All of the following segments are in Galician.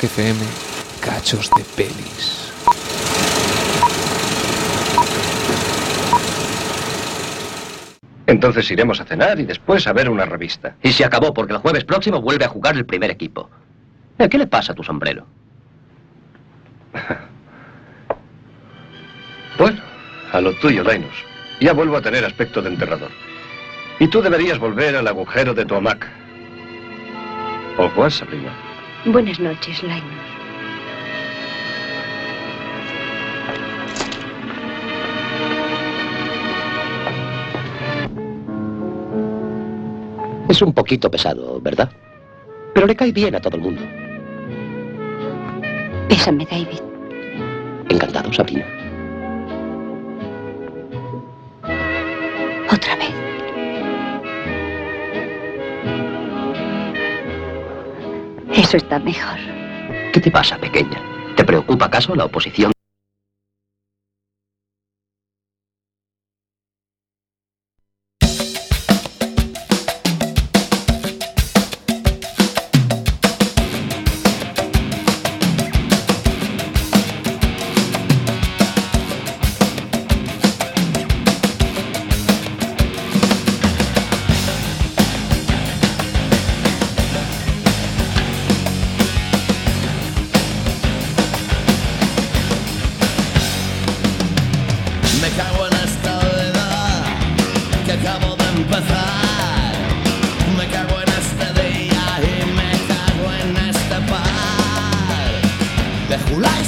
Rock FM, cachos de pelis. Entonces iremos a cenar y después a ver una revista. Y se acabó porque el jueves próximo vuelve a jugar el primer equipo. ¿Eh, ¿Qué le pasa a tu sombrero? Bueno, a lo tuyo, Linus. Ya vuelvo a tener aspecto de enterrador. Y tú deberías volver al agujero de tu hamaca. ¿O cuál, Sabrina? Buenas noches, Linus. Es un poquito pesado, ¿verdad? Pero le cae bien a todo el mundo. Bésame, David. Encantado, Sabrina. Eso está mejor. ¿Qué te pasa, pequeña? ¿Te preocupa acaso la oposición?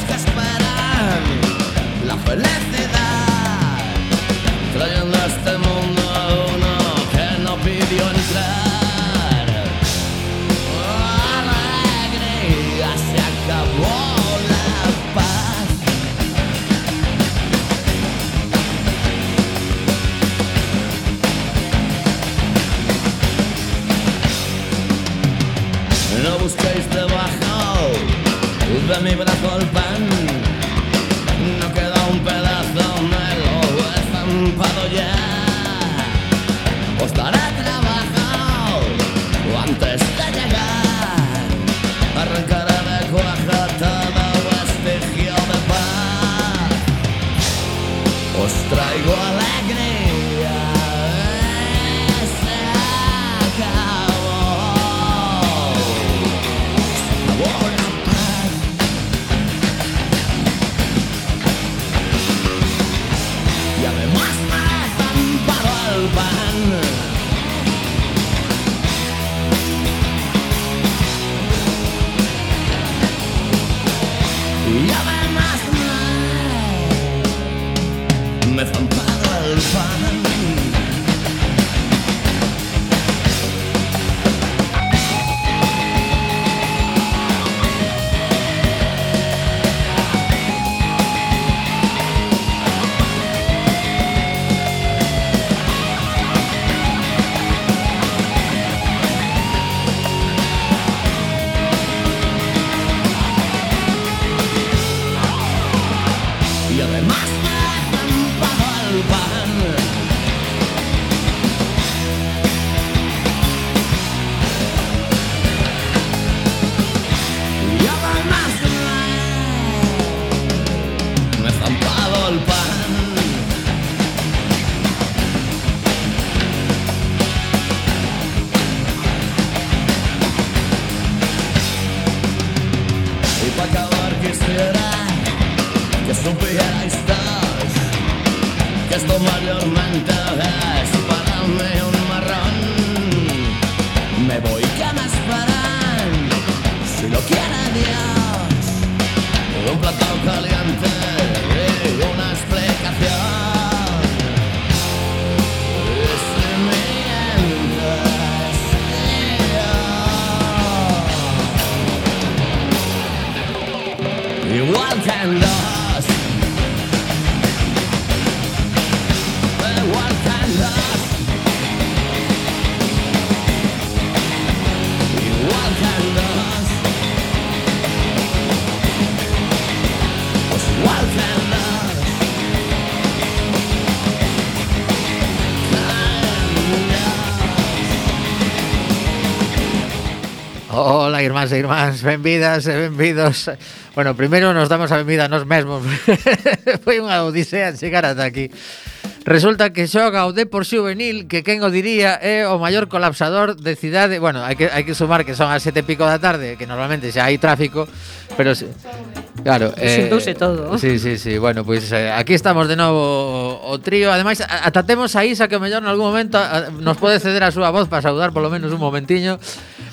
buscas para mí la felicidad. Más tardan bajo el pan irmáns e irmáns, benvidas e benvidos. Bueno, primeiro nos damos a benvida a nós mesmos. Foi unha odisea chegar ata aquí. Resulta que xoga o Depor Xuvenil, que quen o diría é o maior colapsador de cidade. Bueno, hai que, hai que sumar que son as sete pico da tarde, que normalmente xa hai tráfico, pero... Se... Claro, eh, Sintouse todo. Sí, sí, sí. Bueno, pois pues, eh, aquí estamos de novo o, o trío. Ademais, ata temos a Isa que mellor en algún momento a, nos pode ceder a súa voz para saudar polo menos un momentiño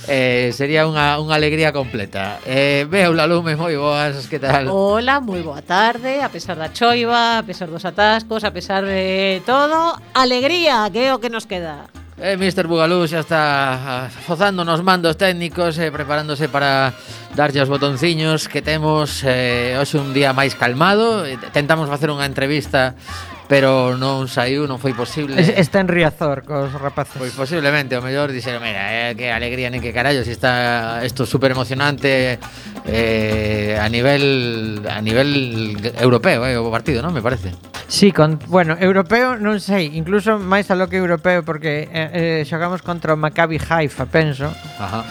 eh, sería unha, unha alegría completa. Eh, Beula Lume, moi boas, que tal? Hola, moi boa tarde, a pesar da choiva, a pesar dos atascos, a pesar de todo, alegría, que é o que nos queda. Eh, Mr. Bugalú xa está ah, fozando nos mandos técnicos e eh, preparándose para darlle os botonciños que temos eh, hoxe un día máis calmado. Eh, tentamos facer unha entrevista pero non saiu, non foi posible. Está en Riazor cos rapaces. Pois posiblemente, o mellor dixeron, mira, eh, que alegría nen que carallo, si está isto super emocionante eh, a nivel a nivel europeo, eh, o partido, non me parece. Sí, con, bueno, europeo non sei, incluso máis a lo que europeo porque eh, eh, xogamos contra o Maccabi Haifa, penso. Ajá.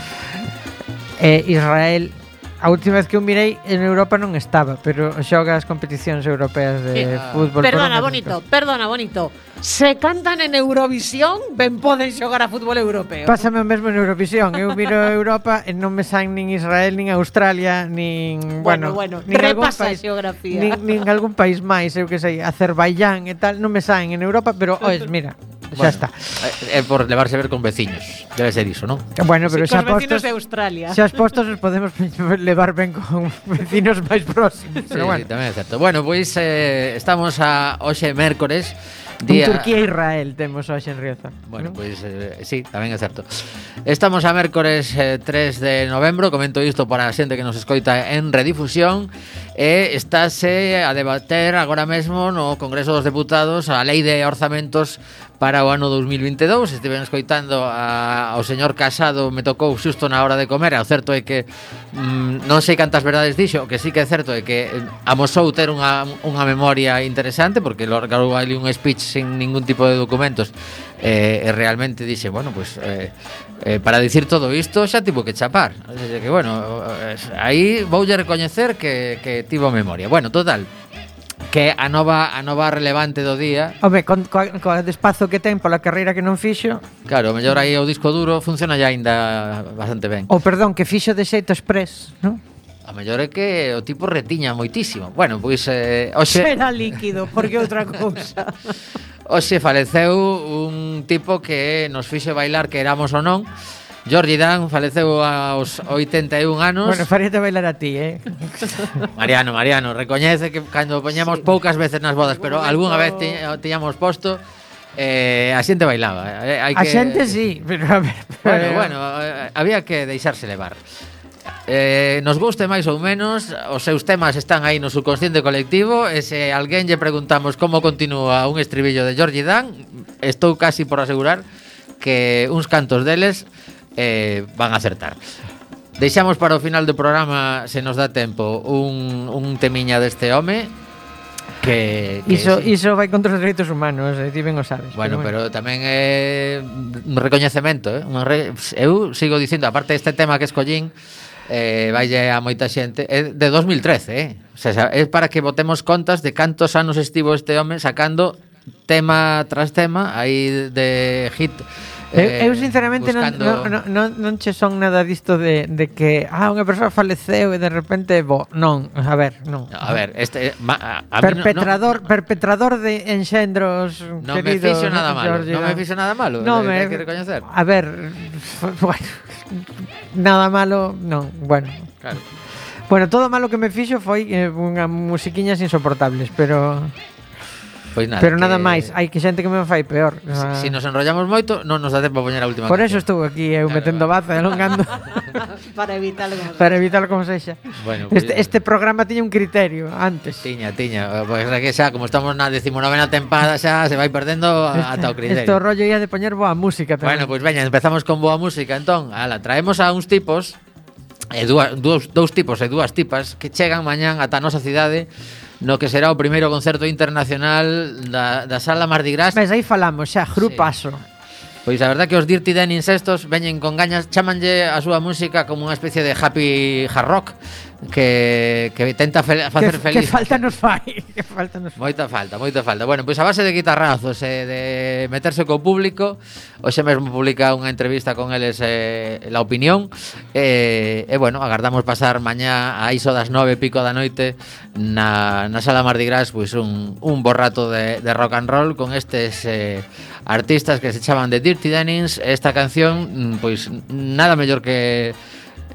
Eh, Israel A última vez que eu mirei en Europa non estaba, pero xoga as competicións europeas de eh, fútbol. Perdona, bonito, perdona, bonito. Se cantan en Eurovisión, ben poden xogar a fútbol europeo. Pásame o mesmo en Eurovisión. Eu miro Europa e non me saen nin Israel, nin Australia, nin... Bueno, bueno, bueno nin repasa país, a xeografía. Nin, nin algún país máis, eu que sei, Azerbaiyán e tal, non me saen en Europa, pero, oes, mira, bueno, xa está. É, é por levarse a ver con veciños. Debe ser iso, non? Bueno, pero sí, xa postos de Australia. Xa postos os podemos levar ben con vecinos máis próximos. Sí, pero bueno. sí, tamén é certo. Bueno, pois eh, estamos a hoxe mércores Día... En Turquía e Israel temos hoxe en Riazor. Bueno, ¿no? pois eh, sí, tamén é certo. Estamos a mércores eh, 3 de novembro, comento isto para a xente que nos escoita en redifusión e estáse a debater agora mesmo no Congreso dos Deputados a Lei de Orzamentos para o ano 2022 Estiven escoitando a, ao señor Casado me tocou xusto na hora de comer. O certo é que mm, non sei cantas verdades dixo. O que sí que é certo é que eh, amosou ter unha, unha memoria interesante porque lo recargou ali un speech sin ningún tipo de documentos. Eh, e realmente dixe, bueno, pues eh, Eh, para dicir todo isto xa tivo que chapar que bueno, eh, aí voulle recoñecer que, que tivo memoria bueno, total, que a nova a nova relevante do día. Home, con co, co despazo que ten pola carreira que non fixo. Claro, mellor aí o disco duro funciona ya aínda bastante ben. O perdón, que fixo de xeito express, non? A mellor é que o tipo retiña moitísimo. Bueno, pois eh, hoxe... Será líquido, porque outra cousa. hoxe faleceu un tipo que nos fixe bailar que éramos ou non. Jordi Dan faleceu aos 81 anos. Bueno, faríate bailar a ti, eh? Mariano, Mariano, recoñece que cando poñamos sí. poucas veces nas bodas, pero algunha vez tiñamos posto Eh, a xente bailaba. Eh, hai que... A xente sí, pero, a ver, pero... Bueno, bueno, había que deixarse levar. Eh, nos guste máis ou menos, os seus temas están aí no subconsciente colectivo e se alguén lle preguntamos como continúa un estribillo de Georgie Dan, estou casi por asegurar que uns cantos deles eh, van a acertar. Deixamos para o final do programa, se nos dá tempo, un, un temiña deste home que, que iso, sí. iso vai contra os dereitos humanos, eh, ti ben o sabes. Bueno, pero, bueno. pero tamén é eh, un recoñecemento, eh? Un re... eu sigo dicindo, aparte deste tema que escollín, eh, vaille a moita xente, é de 2013, eh? O sea, é para que botemos contas de cantos anos estivo este home sacando tema tras tema aí de hit Eh, eu, eu sinceramente buscando... non, non, non, non che son nada disto de, de que ah, unha persoa faleceu e de repente bo, non, a ver, non. A ver, este ma, a, a perpetrador no, no, perpetrador de enxendros non querido. Me fixo nada malo, non me fixo nada malo, no me, que recoñecer. A ver, bueno. Nada malo, non, bueno. Claro. Bueno, todo malo que me fixo foi eh, unha musiquiñas insoportables, pero Pois nada, Pero nada que... máis, hai que xente que me fai peor. Se ah. si, si nos enrollamos moito, non nos dá tempo a poñer a última. Por canción. eso estou aquí eu claro, metendo baza e alongando. para evitar algo. Para evitar como sexa. Bueno, pues, este, este programa tiña un criterio antes. Tiña, tiña. Pois pues, que xa, como estamos na 19ª tempada xa, se vai perdendo este, ata o criterio. Este rollo ia de poñer boa música tamén. Bueno, pois pues, veña, empezamos con boa música, entón. Ala, traemos a uns tipos e dúas, dous, dous tipos e dúas tipas que chegan mañán ata a nosa cidade no que será o primeiro concerto internacional da, da Sala Mardi Gras. Mas aí falamos xa, grupaso. Sí. Pois a verdad que os Dirty Dancing Incestos veñen con gañas, chamanlle a súa música como unha especie de happy hard rock, que, que tenta fe, facer que, feliz. Que falta nos fai, que falta nos fai. Moita falta, moita falta. Bueno, pois a base de guitarrazos e eh, de meterse co público, hoxe mesmo publica unha entrevista con eles eh, la opinión e eh, eh, bueno, agardamos pasar mañá a iso das nove pico da noite na, na sala Mardi Gras pois un, un borrato de, de rock and roll con estes eh, artistas que se chaman The Dirty Dennings esta canción mm, pois nada mellor que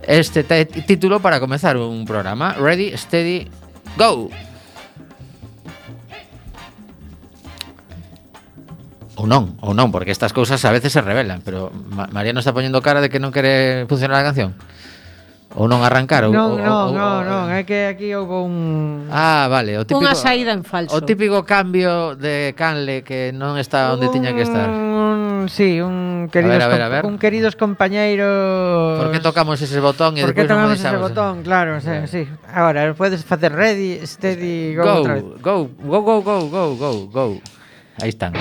este título para comenzar un programa. Ready, steady, go. Ou non, ou non, porque estas cousas a veces se revelan, pero Ma María non está poñendo cara de que non quere funcionar a canción. Ou non arrancar ou, Non, ou, non, ou, non, non, é que aquí houve un Ah, vale, o típico Unha saída en falso. O típico cambio de canle que non está onde tiña que estar un, sí, un queridos, a ver, a ver, a ver. un queridos compañeiros... Por que tocamos ese botón e Por que tocamos ese eh? botón, claro, sí, sí. Ahora podes facer ready, steady, go, go, go, go, go, go, go, go, go. Aí están.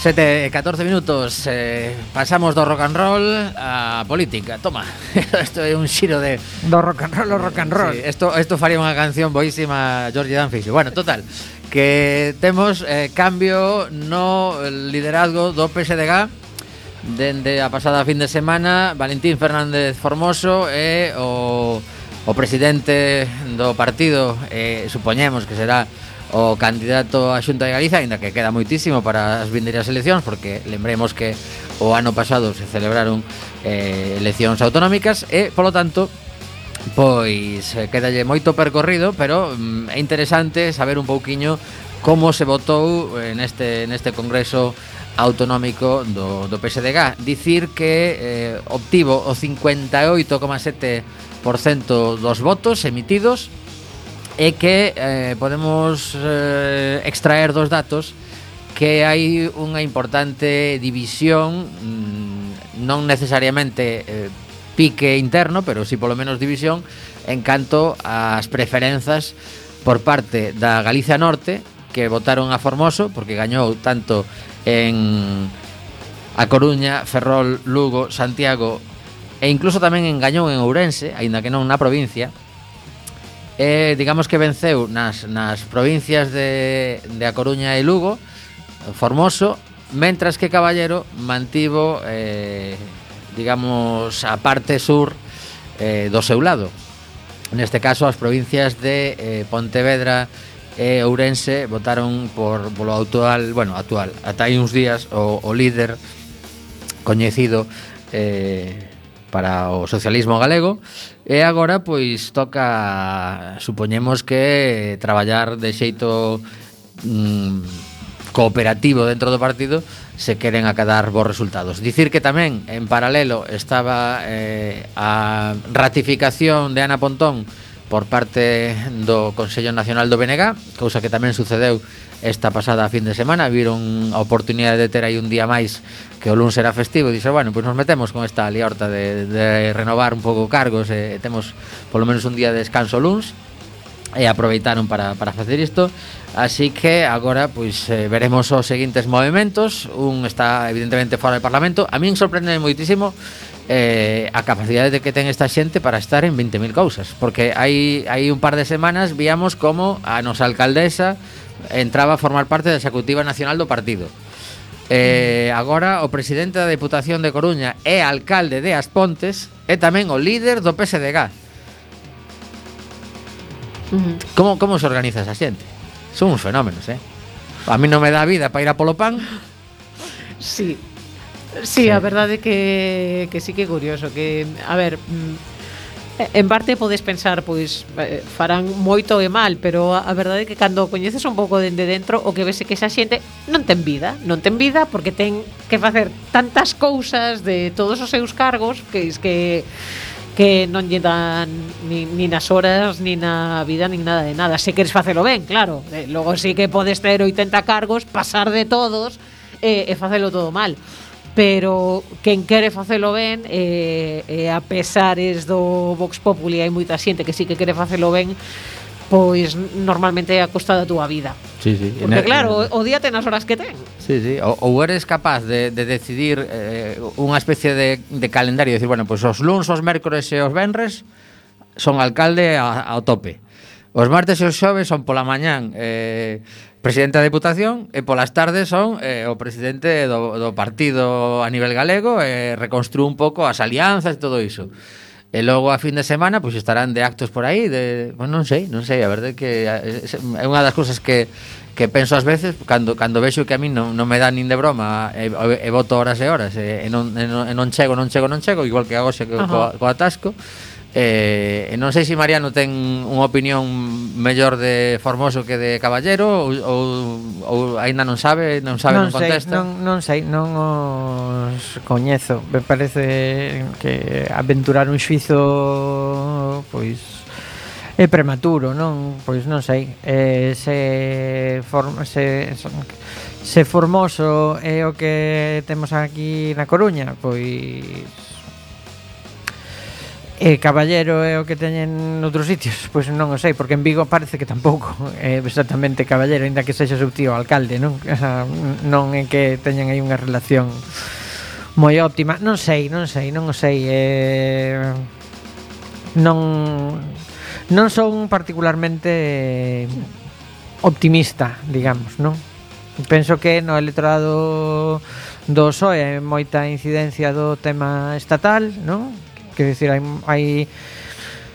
7 14 minutos eh, Pasamos do rock and roll a política. Toma, Esto é un xiro de... Do rock and roll o rock and roll. Isto sí, esto faría unha canción boísima George Danfish Bueno, total Que temos eh, cambio no liderazgo do PSDG Dende a pasada fin de semana. Valentín Fernández Formoso E eh, o, o presidente do partido eh, Supoñemos que será o candidato á Xunta de Galiza, aínda que queda moitísimo para as vindeiras eleccións, porque lembremos que o ano pasado se celebraron eh, eleccións autonómicas e, polo tanto, pois eh, quedalle moito percorrido, pero mm, é interesante saber un pouquiño como se votou eh, neste, neste Congreso autonómico do, do PSDG. Dicir que eh, obtivo o 58,7% dos votos emitidos é que eh, podemos eh, extraer dos datos que hai unha importante división mm, non necesariamente eh, pique interno, pero si sí, polo menos división en canto ás preferenzas por parte da Galicia Norte que votaron a Formoso porque gañou tanto en A Coruña, Ferrol, Lugo, Santiago e incluso tamén engañou en Ourense, aínda que non na provincia, eh, digamos que venceu nas, nas provincias de, de A Coruña e Lugo, Formoso, mentras que Caballero mantivo, eh, digamos, a parte sur eh, do seu lado. Neste caso, as provincias de eh, Pontevedra e Ourense votaron por polo actual, bueno, actual, ata hai uns días o, o líder coñecido eh, para o socialismo galego e agora pois toca supoñemos que traballar de xeito mm, cooperativo dentro do partido se queren acadar bons resultados. Dicir que tamén en paralelo estaba eh, a ratificación de Ana Pontón por parte do Consello Nacional do BNG, cousa que tamén sucedeu esta pasada fin de semana, viron a oportunidade de ter aí un día máis que o lunes era festivo, e dixo, bueno, pois nos metemos con esta liorta de, de renovar un pouco cargos, e temos polo menos un día de descanso lunes, e aproveitaron para, para facer isto. Así que agora pois eh, veremos os seguintes movimentos. Un está evidentemente fora do Parlamento. A min sorprende moitísimo eh, a capacidade de que ten esta xente para estar en 20.000 cousas porque hai, hai un par de semanas víamos como a nosa alcaldesa entraba a formar parte da executiva nacional do partido. Eh, agora o presidente da Deputación de Coruña é alcalde de As Pontes e tamén o líder do PSDG. Como, como se organiza esa xente? Son uns fenómenos, eh? A mí non me dá vida para ir a polo pan. Sí. Sí, sí. a verdade que, que sí que é curioso que, a ver, mm, En parte podes pensar, pois, farán moito e mal, pero a verdade é que cando coñeces un pouco dende dentro, o que vese que esa xente non ten vida, non ten vida porque ten que facer tantas cousas de todos os seus cargos que es que que non lle dan ni, ni nas horas, ni na vida, nin nada de nada. Se queres facelo ben, claro. Eh, logo sí que podes ter 80 cargos, pasar de todos eh, e facelo todo mal. Pero quen quere facelo ben, eh, eh, a pesares do Vox Populi hai moita xente que sí que quere facelo ben, pois normalmente é a costa da túa vida. Sí, sí. Porque claro, o día ten as horas que ten. Sí, sí. O, ou eres capaz de, de decidir eh, unha especie de, de calendario, decir, bueno, pois pues os luns, os mércores e os venres son alcalde a, ao tope. Os martes e os xoves son pola mañán eh, presidente da Deputación e polas tardes son eh, o presidente do, do partido a nivel galego e eh, reconstrúe un pouco as alianzas e todo iso. E logo a fin de semana pois estarán de actos por aí, de, bueno, non sei, non sei, a verdade que é unha das cousas que que penso ás veces cando cando vexo que a min non, non me dá nin de broma e, e, voto horas e horas e, e, non, e non e non chego, non chego, non chego, igual que hago xe co, co atasco. Eh, e eh, non sei se Mariano ten unha opinión mellor de Formoso que de Caballero ou, ou, ou aínda non sabe, non sabe, non, non sei, contesta. Non, non sei, non os coñezo. Me parece que aventurar un xuizo pois é prematuro, non? Pois non sei. Eh, se, form, se, se Formoso é o que temos aquí na Coruña, pois E Caballero é o que teñen noutros sitios? Pois non o sei, porque en Vigo parece que tampouco é exactamente Caballero, aínda que sexa seu tío alcalde, non? Non é que teñen aí unha relación moi óptima. Non sei, non sei, non o sei. Eh, non non son particularmente optimista, digamos, non? Penso que no electorado do PSOE hai moita incidencia do tema estatal, non? quer dicir, hai, hai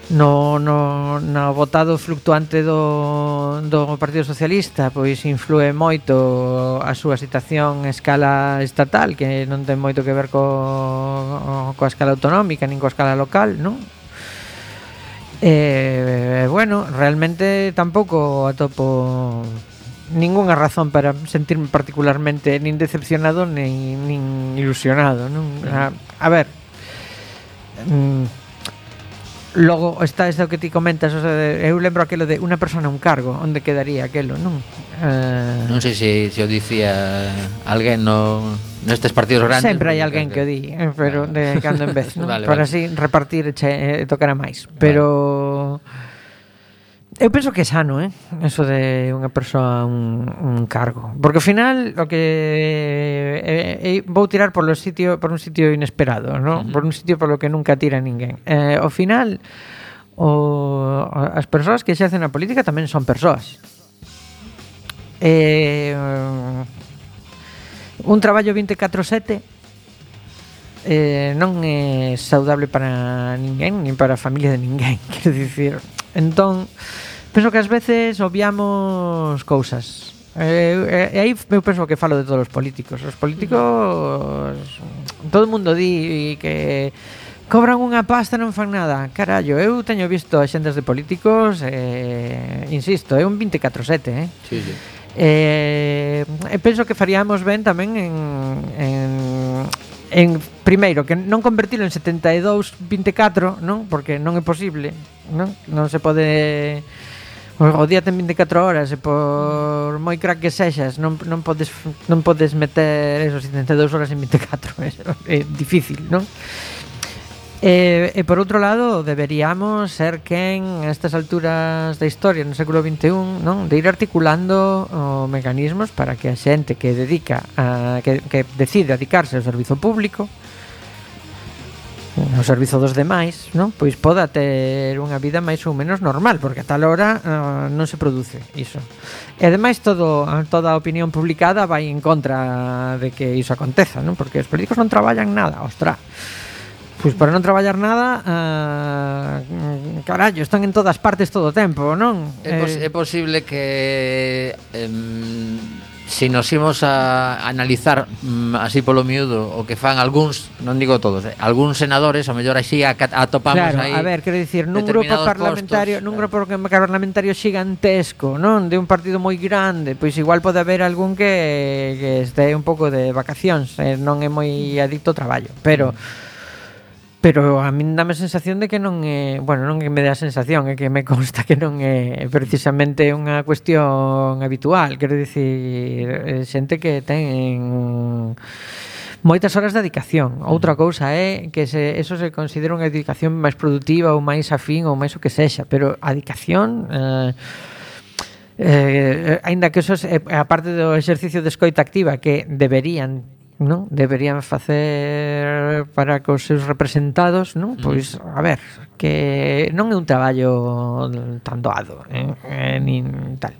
no, no, no votado fluctuante do, do Partido Socialista pois influe moito a súa situación a escala estatal que non ten moito que ver co, coa escala autonómica nin coa escala local non? Eh, bueno, realmente tampouco atopo ningunha razón para sentirme particularmente nin decepcionado nin, nin ilusionado non? A, a ver, mm, Logo está isto que ti comentas, o sea, de, eu lembro aquilo de unha persona un cargo, onde quedaría aquilo, non? Eh... Non sei se, se o dicía alguén no, nestes partidos grandes. Sempre hai alguén que o di, eh, pero de cando en vez, non? vale, Para vale. así repartir e tocar a máis, pero vale eu penso que é sano, eh? Eso de unha persoa un, un cargo, porque ao final o que eh, eh, eh vou tirar por sitio por un sitio inesperado, ¿no? Uh -huh. Por un sitio por lo que nunca tira ninguén. Eh, ao final o, as persoas que xecen a política tamén son persoas. Eh, un traballo 24/7 eh, non é saudable para ninguén, nin para a familia de ninguén, quero dicir. Entón, penso que ás veces obviamos cousas. Eh, eh, e aí eu penso que falo de todos os políticos. Os políticos todo o mundo di que cobran unha pasta e non fan nada. Carallo, eu teño visto axendas de políticos, eh, insisto, é un 24/7, eh. Sí, sí. Eh, e penso que faríamos ben tamén en, en en primeiro que non convertilo en 72 24, non? Porque non é posible, non? Non se pode O día ten 24 horas e por moi crack que sexas non, non podes non podes meter esos 72 horas en 24 é, é difícil, non? E, e por outro lado deberíamos ser quen a estas alturas da historia no século XXI non? de ir articulando o, mecanismos para que a xente que dedica a, que, que decide dedicarse ao servizo público ao servizo dos demais, non? Pois poda ter unha vida máis ou menos normal, porque a tal hora uh, non se produce iso. E ademais todo toda a opinión publicada vai en contra de que iso aconteza, non? Porque os políticos non traballan nada, ostra. Pois para non traballar nada, uh, carallo, están en todas partes todo o tempo, non? É, pos eh, é posible que eh, se nos imos a analizar mm, así polo miúdo o que fan algúns, non digo todos, eh, algúns senadores, a mellor así a, atopamos claro, aí. a ver, quero dicir, nun grupo parlamentario, postos, nun eh. grupo claro. parlamentario gigantesco, non, de un partido moi grande, pois igual pode haber algún que que este un pouco de vacacións, eh, non é moi adicto ao traballo, pero mm pero a min dame a sensación de que non é, bueno, non que me dá a sensación, é que me consta que non é precisamente unha cuestión habitual, quero dicir, eh, xente que ten moitas horas de dedicación. Outra cousa é que se eso se considera unha dedicación máis produtiva ou máis afín ou máis o que sexa, pero a dedicación eh, eh, ainda que eso é eh, a parte do exercicio de escoita activa que deberían non deberían facer para que os seus representados, non? Mm. Pois, a ver, que non é un traballo tan doado, eh? eh nin tal.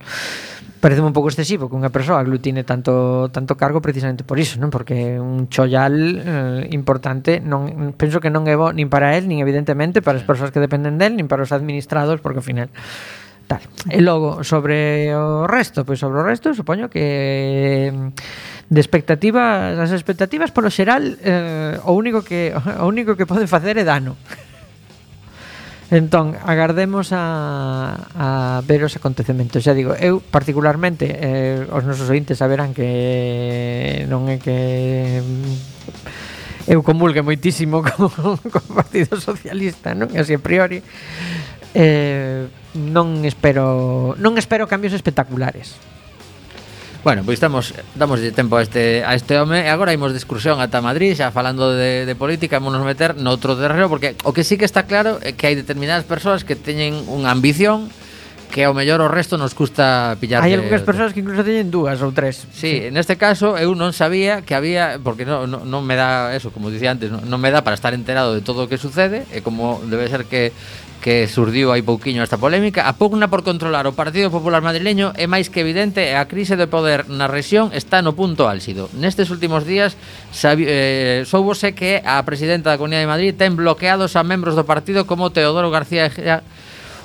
Parece un pouco excesivo que unha persoa aglutine tanto tanto cargo precisamente por iso, non? Porque un chollal eh, importante non penso que non é bo nin para el, nin evidentemente para as persoas que dependen del, nin para os administrados, porque ao final Tal. E logo, sobre o resto, pois sobre o resto, supoño que mm, de expectativas, as expectativas polo xeral, eh, o único que o único que pode facer é dano. Entón, agardemos a, a ver os acontecementos Xa digo, eu particularmente eh, Os nosos ointes saberán que Non é que mm, Eu comulgue moitísimo Con, con o Partido Socialista non? Así a priori eh, non espero non espero cambios espectaculares. Bueno, pois estamos damos tempo a este a este home e agora imos de excursión ata Madrid, xa falando de, de política, vamos meter noutro terreno porque o que sí que está claro é que hai determinadas persoas que teñen unha ambición que ao mellor o resto nos custa pillar. Hai algunhas persoas que incluso teñen dúas ou tres. Sí, sí, neste caso eu non sabía que había porque non, non, non me dá eso, como dicía antes, non, non me dá para estar enterado de todo o que sucede e como debe ser que que surdiu hai pouquiño esta polémica, a pugna por controlar o Partido Popular Madrileño é máis que evidente e a crise de poder na rexión está no punto álxido. Nestes últimos días sabi, eh, soubose que a presidenta da Comunidade de Madrid ten bloqueados a membros do partido como Teodoro García Ejea,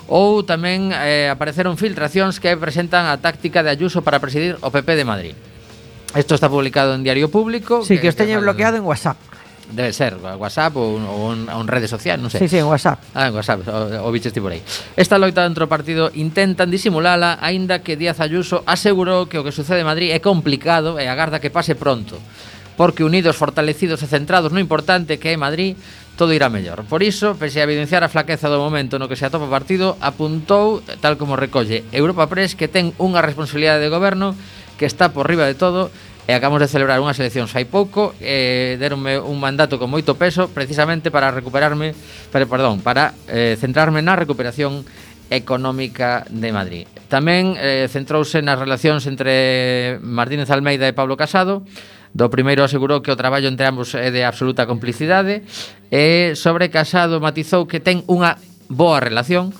ou tamén eh, apareceron filtracións que presentan a táctica de Ayuso para presidir o PP de Madrid. Isto está publicado en Diario Público. Sí, que, que os teñen bloqueado en WhatsApp debe ser WhatsApp ou, ou, un, ou en redes sociais, non sei. Sí, sí, en WhatsApp. Ah, en WhatsApp, o, o bicheste por aí. Esta loita dentro do partido intentan disimulala, aínda que Díaz Ayuso asegurou que o que sucede en Madrid é complicado e agarda que pase pronto porque unidos, fortalecidos e centrados no importante que é Madrid, todo irá mellor. Por iso, pese a evidenciar a flaqueza do momento no que se atopa o partido, apuntou, tal como recolle Europa Press, que ten unha responsabilidade de goberno que está por riba de todo e acabamos de celebrar unhas eleccións hai pouco e deronme un mandato con moito peso precisamente para recuperarme para, perdón, para eh, centrarme na recuperación económica de Madrid. Tamén eh, centrouse nas relacións entre Martínez Almeida e Pablo Casado, do primeiro asegurou que o traballo entre ambos é de absoluta complicidade e sobre Casado matizou que ten unha boa relación,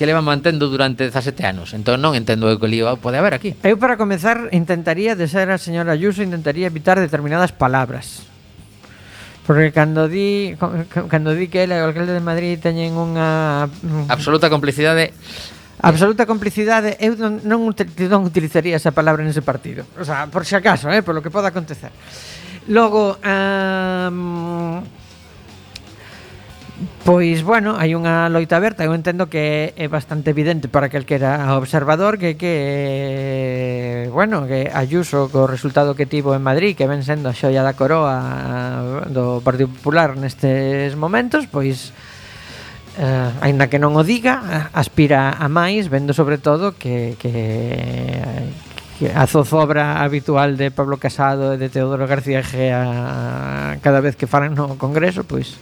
que leva mantendo durante 17 anos. Entón non entendo o que lío pode haber aquí. Eu para comezar intentaría de ser a señora Ayuso intentaría evitar determinadas palabras. Porque cando di cando di que ela e o alcalde de Madrid teñen unha mm, absoluta complicidade Absoluta complicidade, eu non, non, non utilizaría esa palabra nese partido. O sea, por si acaso, eh, por lo que poda acontecer. Logo, um, Pois, bueno, hai unha loita aberta. Eu entendo que é bastante evidente para calquera observador Que, que bueno, que Ayuso co resultado que tivo en Madrid Que ven sendo a xoia da coroa do Partido Popular nestes momentos Pois, eh, aínda que non o diga Aspira a máis, vendo sobre todo que, que a zozobra habitual de Pablo Casado e de Teodoro García Gea cada vez que falan no Congreso, pois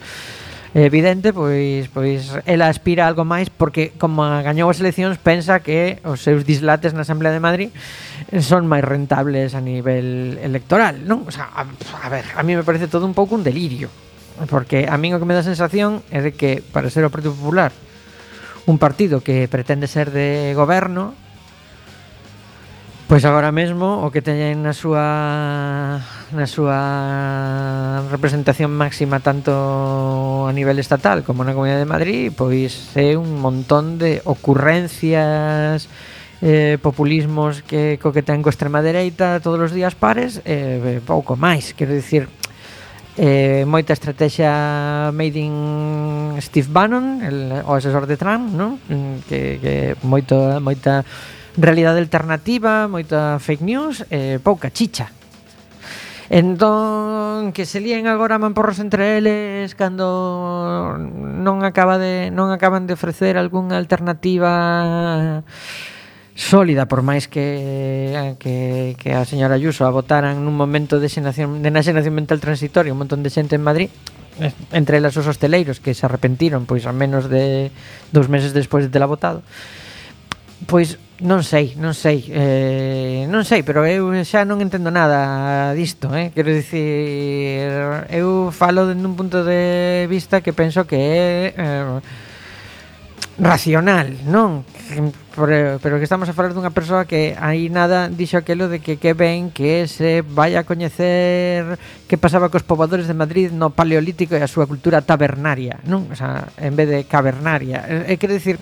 É evidente, pois pois ela aspira algo máis porque como gañou as eleccións pensa que os seus dislates na Asamblea de Madrid son máis rentables a nivel electoral, non? O sea, a, a ver, a mí me parece todo un pouco un delirio, porque a mí o que me dá sensación é de que para ser o Partido Popular un partido que pretende ser de goberno, Pois agora mesmo o que teñen na súa na súa representación máxima tanto a nivel estatal como na Comunidade de Madrid, pois é un montón de ocurrencias eh, populismos que coquetean co extrema dereita todos os días pares eh, pouco máis, quero dicir eh, moita estrategia made in Steve Bannon el, o asesor de Trump no? que, que moito, moita realidade alternativa moita fake news, eh, pouca chicha Entón, que se líen agora mamporros entre eles cando non acaba de non acaban de ofrecer algunha alternativa sólida por máis que que, que a señora Ayuso a votaran nun momento de xenación de xenación mental transitorio un montón de xente en Madrid entre elas os hosteleiros que se arrepentiron pois a menos de dous meses despois de tela votado pois Non sei, non sei, eh, non sei, pero eu xa non entendo nada disto, eh? Quero dicir, eu falo dende un punto de vista que penso que é eh, racional, non? Pero, pero que estamos a falar dunha persoa que aí nada dixo aquelo de que que ben que se vai a coñecer que pasaba cos pobadores de Madrid no paleolítico e a súa cultura tabernaria, non? O sea, en vez de cavernaria. Eh, eh quero dicir,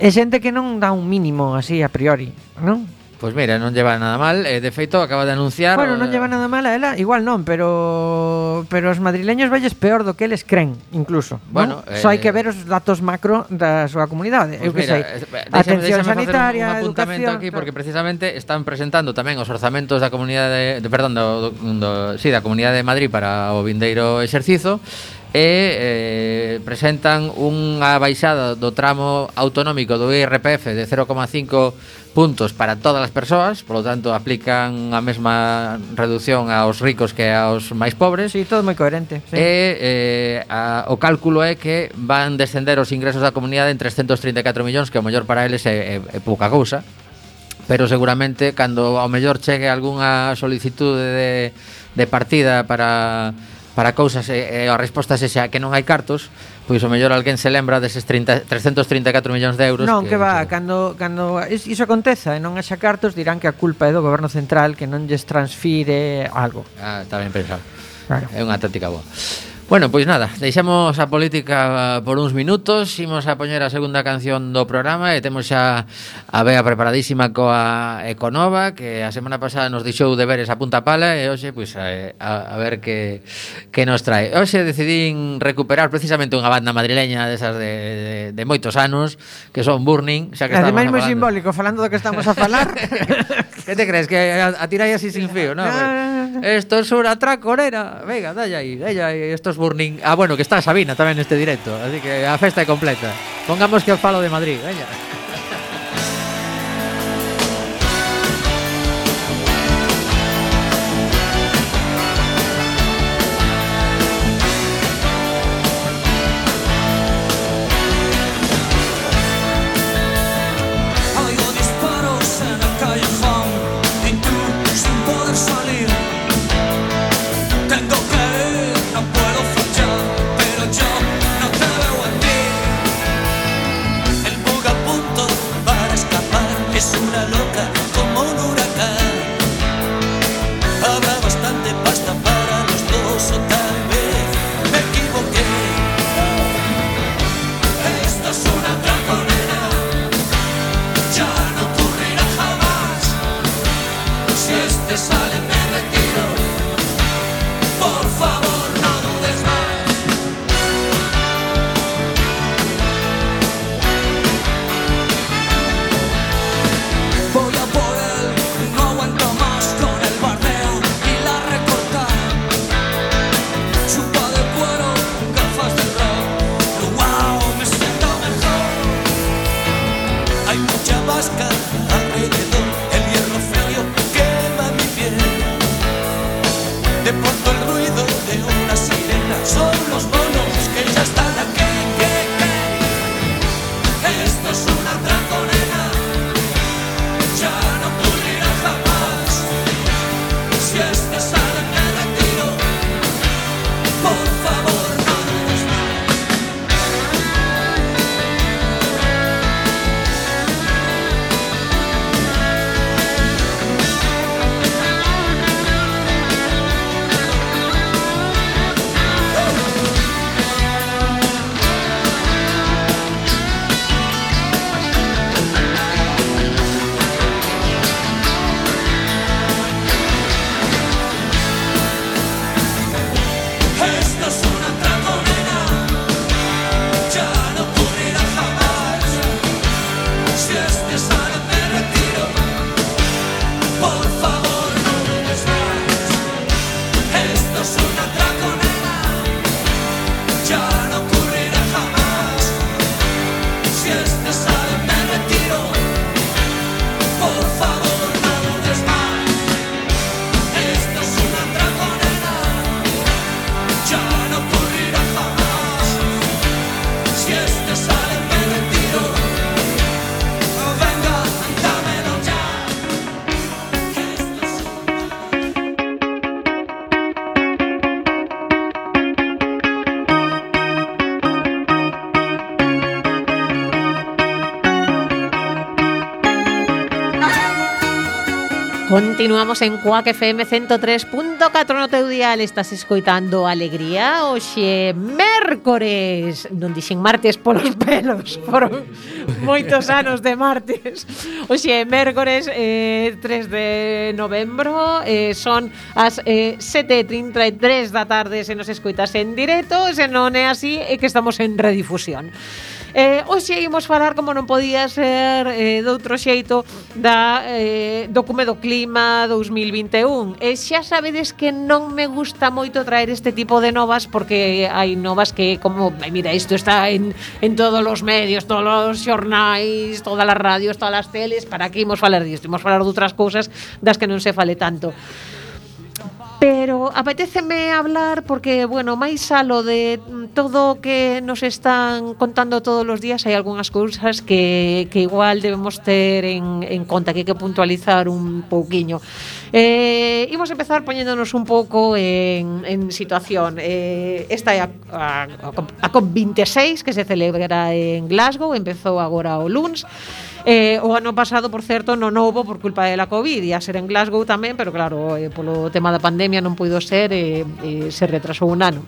E xente que non dá un mínimo así a priori, non? Pois mira, non lleva nada mal, eh, de feito acaba de anunciar Bueno, non eh, lleva nada mal a ela, igual non, pero pero os madrileños valles peor do que eles creen, incluso. Bueno, non? eh... só hai eh, que ver os datos macro da súa comunidade, pues eu pois que mira, sei. Eh, déxame, Atención déxame sanitaria, un, un apuntamento educación, aquí claro. porque precisamente están presentando tamén os orzamentos da comunidade de, perdón, do, do, do, sí, da comunidade de Madrid para o vindeiro exercizo e eh, presentan unha baixada do tramo autonómico do IRPF de 0,5 puntos para todas as persoas, polo tanto aplican a mesma reducción aos ricos que aos máis pobres. Sí, todo moi coherente. Sí. E eh, a, o cálculo é que van descender os ingresos da comunidade en 334 millóns, que o mellor para eles é, é, é pouca cousa, pero seguramente cando ao mellor chegue algunha solicitude de, de partida para para cousas e, e a resposta é xa que non hai cartos, pois o mellor alguén se lembra deses 30, 334 millóns de euros. Non, que, que va, que... cando, cando iso aconteza e non haxa cartos dirán que a culpa é do goberno central que non lles transfire algo. Ah, está ben pensado. Claro. É unha táctica boa. Bueno, pois nada, deixamos a política eh, por uns minutos Imos a poñer a segunda canción do programa E temos xa a Bea preparadísima coa Econova Que a semana pasada nos deixou deberes a punta pala E hoxe, pois, a, a, a ver que, que nos trae. Hoxe decidín recuperar precisamente unha banda madrileña Desas de, de, de moitos anos Que son Burning xa que Ademais moi simbólico, falando do que estamos a falar. Que te crees? Que a, a tirai así sin fío, ¿no? No, Esto es una tracorera. Venga, dale ahí, dale ahí. Esto es Burning. Ah, bueno, que está Sabina tamén neste directo. Así que a festa completa. Pongamos que os falo de Madrid. Veña. Continuamos en Cuac FM 103.4 no teu dial Estás escoitando Alegría Oxe, mércores. Non dixen martes polos pelos Foron moitos anos de martes. Oxe, mércores eh, 3 de novembro eh, Son as eh, 7.33 da tarde Se nos escoitas en directo Se non é así, é que estamos en redifusión. Eh, hoxe imos falar, como non podía ser eh, doutro xeito, da eh, do Cume do Clima 2021. E xa sabedes que non me gusta moito traer este tipo de novas porque hai novas que como, mira, isto está en, en todos os medios, todos os xornais, todas as radios, todas as teles, para que imos falar disto? Imos falar de outras cousas das que non se fale tanto pero apetéceme hablar porque, bueno, máis alo de todo o que nos están contando todos os días, hai algunhas cousas que, que igual debemos ter en, en conta, que hai que puntualizar un pouquiño. Eh, imos empezar poñéndonos un pouco en, en situación. Eh, esta é a, a, a COP26 que se celebra en Glasgow, empezou agora o LUNS, Eh, o ano pasado, por certo, non houbo por culpa da Covid, ia ser en Glasgow tamén, pero claro, eh, polo tema da pandemia non puido ser, eh, eh, se retrasou un ano.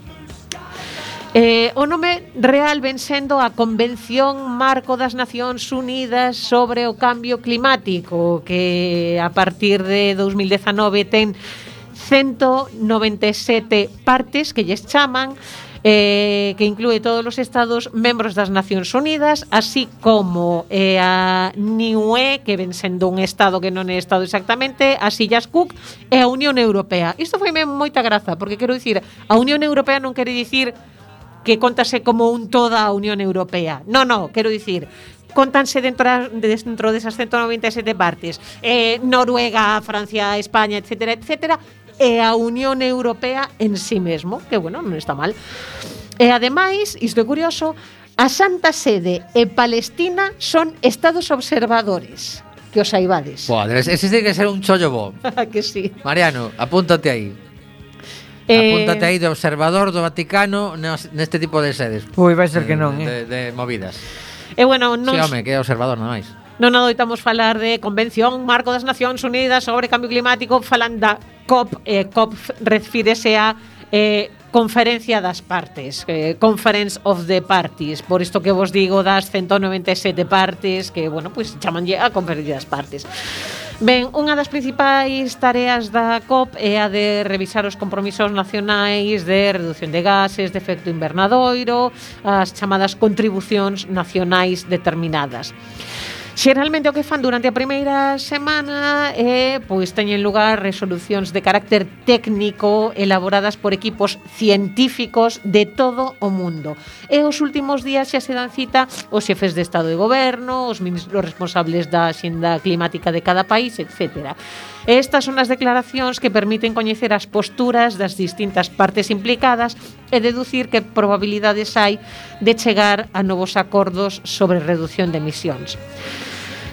Eh, o nome real ven sendo a Convención Marco das Nacións Unidas sobre o Cambio Climático, que a partir de 2019 ten 197 partes que lles chaman, eh, que inclúe todos os estados membros das Nacións Unidas, así como eh, a NIUE, que ven sendo un estado que non é estado exactamente, as Illas Cook e a Unión Europea. Isto foi moita graza, porque quero dicir, a Unión Europea non quere dicir que contase como un toda a Unión Europea. No, no, quero dicir, contanse dentro dentro desas 197 partes. Eh, Noruega, Francia, España, etcétera, etcétera, e a Unión Europea en sí mesmo, que bueno, non está mal. E ademais, isto é curioso, a Santa Sede e Palestina son estados observadores que os saibades. Boa, ese tiene que ser un chollo bo. que sí. Mariano, apúntate aí. Eh... Apúntate aí de observador do Vaticano neste tipo de sedes. Ui, vai ser que non, eh. De, de movidas. E eh, bueno, non... Sí, home, que é observador, nada máis non adoitamos falar de Convención Marco das Nacións Unidas sobre Cambio Climático, falan da COP, eh, COP refírese a eh, Conferencia das Partes, eh, Conference of the Parties, por isto que vos digo das 197 partes que, bueno, pois pues, chamanlle a Conferencia das Partes. Ben, unha das principais tareas da COP é a de revisar os compromisos nacionais de reducción de gases, de efecto invernadoiro, as chamadas contribucións nacionais determinadas. Xeralmente o que fan durante a primeira semana é eh, pois teñen lugar resolucións de carácter técnico elaboradas por equipos científicos de todo o mundo. E os últimos días xa se dan cita os xefes de Estado e Goberno, os ministros responsables da xenda climática de cada país, etcétera. E estas son as declaracións que permiten coñecer as posturas das distintas partes implicadas e deducir que probabilidades hai de chegar a novos acordos sobre reducción de emisións.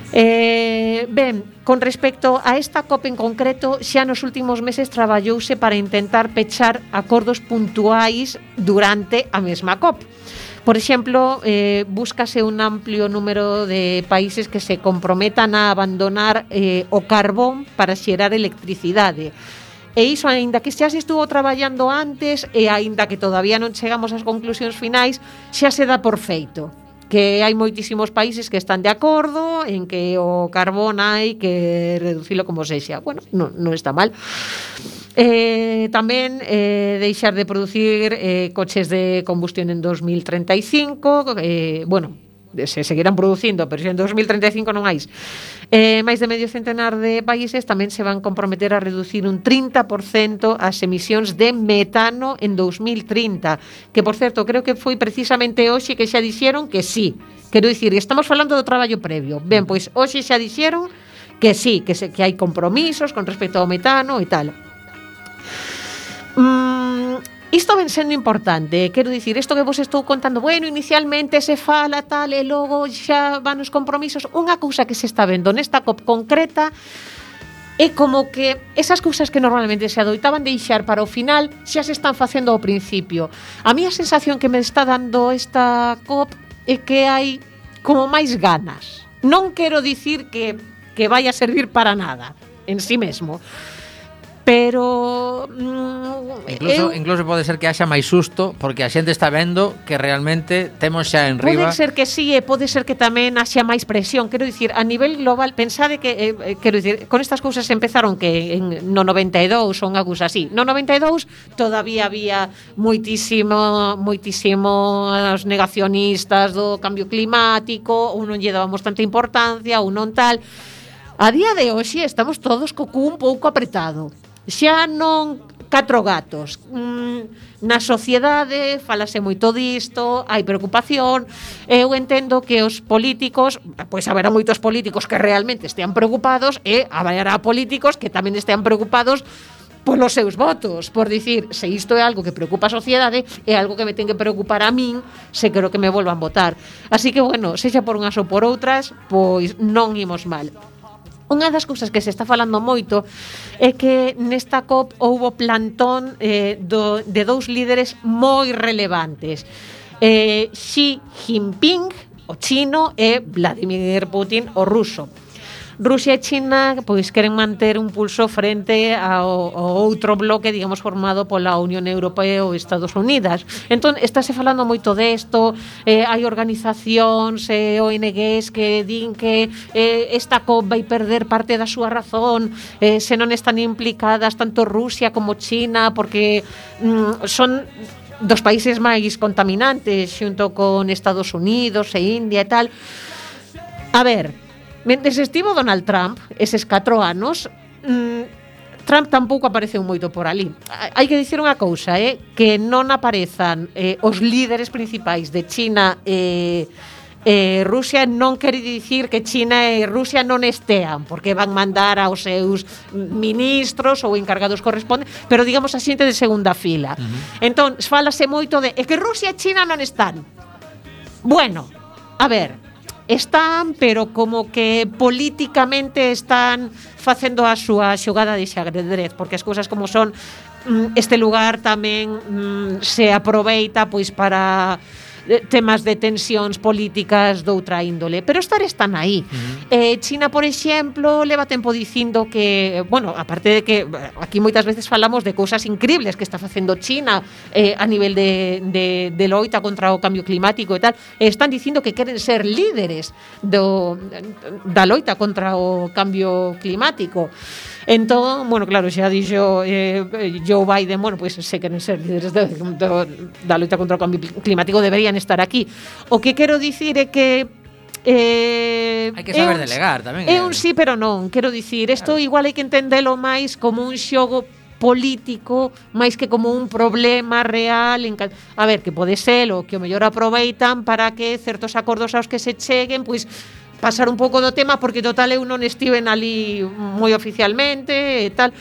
Eh, ben, con respecto a esta COP en concreto, xa nos últimos meses traballouse para intentar pechar acordos puntuais durante a mesma COP. Por exemplo, eh, búscase un amplio número de países que se comprometan a abandonar eh, o carbón para xerar electricidade. E iso, aínda que xa se estuvo traballando antes e aínda que todavía non chegamos ás conclusións finais, xa se dá por feito que hai moitísimos países que están de acordo en que o carbón hai que reducilo como sexa. Bueno, non, non está mal. Eh, tamén eh, deixar de producir eh, coches de combustión en 2035, eh, bueno, se seguirán producindo, pero se en 2035 non hais. Eh, máis de medio centenar de países tamén se van comprometer a reducir un 30% as emisións de metano en 2030, que por certo, creo que foi precisamente hoxe que xa dixeron que sí. Quero dicir, estamos falando do traballo previo. Ben, pois hoxe xa dixeron que sí, que, se, que hai compromisos con respecto ao metano e tal Mm, Isto ven sendo importante, eh. quero dicir, isto que vos estou contando, bueno, inicialmente se fala tal e logo xa van os compromisos, unha cousa que se está vendo nesta COP concreta é como que esas cousas que normalmente se adoitaban deixar para o final xa se están facendo ao principio. A mí a sensación que me está dando esta COP é que hai como máis ganas. Non quero dicir que que vai a servir para nada en sí mesmo, pero mm, incluso, eu, incluso pode ser que haxa máis susto porque a xente está vendo que realmente temos xa en riba. Pode ser que sí e pode ser que tamén haxa máis presión, quero dicir, a nivel global pensade que eh, eh quero dicir, con estas cousas empezaron que en no 92 son agus así. No 92 todavía había moitísimo moitísimos os negacionistas do cambio climático, ou non lle dábamos tanta importancia, ou non tal. A día de hoxe estamos todos co cu un pouco apretado xa non catro gatos. Mm, na sociedade falase moito disto, hai preocupación. Eu entendo que os políticos, pois haberá moitos políticos que realmente estean preocupados e haberá políticos que tamén estean preocupados polos seus votos, por dicir, se isto é algo que preocupa a sociedade, é algo que me ten que preocupar a min, se quero que me volvan votar. Así que, bueno, sexa por unhas ou por outras, pois non imos mal. Unha das cousas que se está falando moito é que nesta COP houbo plantón eh, do, de dous líderes moi relevantes. Eh, Xi Jinping, o chino, e Vladimir Putin, o ruso. Rusia e China pois queren manter un pulso frente ao, ao outro bloque, digamos, formado pola Unión Europea ou Estados Unidos. Entón, estáse falando moito desto, eh, hai organizacións, eh, ONGs que din que eh, esta COP vai perder parte da súa razón eh, se non están implicadas tanto Rusia como China, porque mm, son dos países máis contaminantes xunto con Estados Unidos e India e tal. A ver, Mentes estivo Donald Trump eses 4 anos, mm, Trump tampouco apareceu moito por ali. Hai que dicir unha cousa, eh, que non aparezan eh, os líderes principais de China e eh, eh, Rusia non quere dicir que China e Rusia non estean, porque van mandar aos seus ministros ou encargados corresponde, pero digamos a xente de segunda fila. Uh -huh. Entón, falase moito de é que Rusia e China non están. Bueno, a ver, están, pero como que políticamente están facendo a súa xogada de xadrez, porque as cousas como son, mm, este lugar tamén mm, se aproveita pois para temas de tensións políticas doutra índole, pero estar están aí. Uh -huh. eh, China, por exemplo, leva tempo dicindo que, bueno, aparte de que eh, aquí moitas veces falamos de cousas incribles que está facendo China eh, a nivel de, de, de loita contra o cambio climático e tal, eh, están dicindo que queren ser líderes do, da loita contra o cambio climático. Entón, bueno, claro, xa dixo eh, Joe Biden, bueno, pois pues, se queren ser líderes de, de, da loita contra o cambio climático deberían estar aquí. O que quero dicir é que Eh, hai que saber un, delegar tamén. É eh. un sí, pero non. Quero dicir, isto claro. igual hai que entendelo máis como un xogo político máis que como un problema real en a ver, que pode ser o que o mellor aproveitan para que certos acordos aos que se cheguen pois pasar un pouco do tema porque total eu non estiven ali moi oficialmente e tal.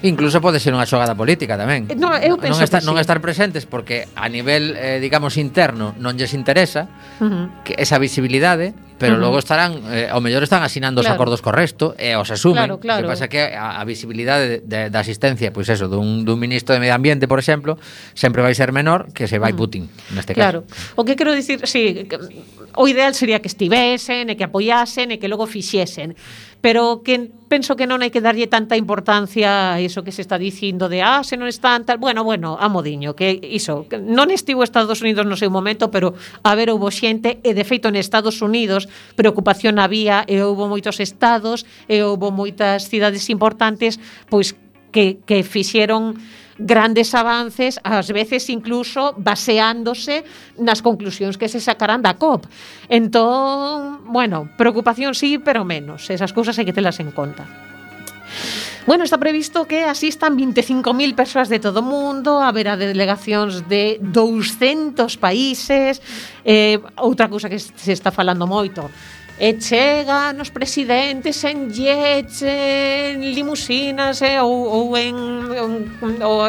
Incluso pode ser unha xogada política tamén. No, eu penso non, estar, que sí. non estar presentes porque a nivel, eh, digamos, interno non lles interesa uh -huh. que esa visibilidade pero uh -huh. logo estarán, eh, ao mellor están asinando claro. os acordos co resto e eh, os asumen. Claro, claro. Que pasa que a, a visibilidade de, da asistencia, pois pues eso, dun, dun ministro de Medio Ambiente, por exemplo, sempre vai ser menor que se vai Putin, neste caso. Claro. O que quero dicir, sí, o ideal sería que estivesen e que apoiasen e que logo fixesen pero que penso que non hai que darlle tanta importancia a iso que se está dicindo de ah, se non están tal, bueno, bueno, a modiño, que iso, que non estivo Estados Unidos no seu momento, pero a ver houbo xente e de feito en Estados Unidos preocupación había e houbo moitos estados e houbo moitas cidades importantes pois que, que fixeron grandes avances, ás veces incluso baseándose nas conclusións que se sacarán da COP. Entón, bueno, preocupación sí, pero menos. Esas cousas hai que telas en conta. Bueno, está previsto que asistan 25.000 persoas de todo o mundo, haberá delegacións de 200 países, eh, outra cousa que se está falando moito, E chegan os presidentes en jets, en limusinas eh, ou, ou en, en ou,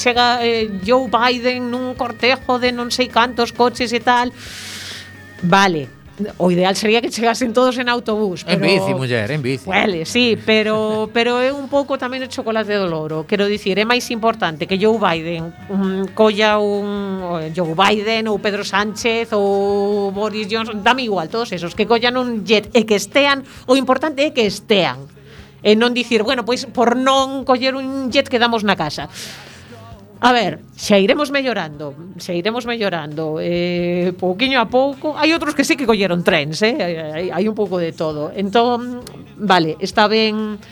chega eh, Joe Biden nun cortejo de non sei cantos coches e tal. Vale, o ideal sería que chegasen todos en autobús. Pero, en bici, muller, en bici. Huele, sí, pero, pero é un pouco tamén o chocolate do loro. Quero dicir, é máis importante que Joe Biden um, colla un Joe Biden ou Pedro Sánchez ou Boris Johnson, dame igual, todos esos, que collan un jet e que estean, o importante é que estean. E non dicir, bueno, pois por non coller un jet quedamos na casa. A ver, xa iremos mellorando, xa iremos mellorando, eh, pouquiño a pouco. Hai outros que sí que colleron trens, eh? hai, hai un pouco de todo. Entón, vale, está ben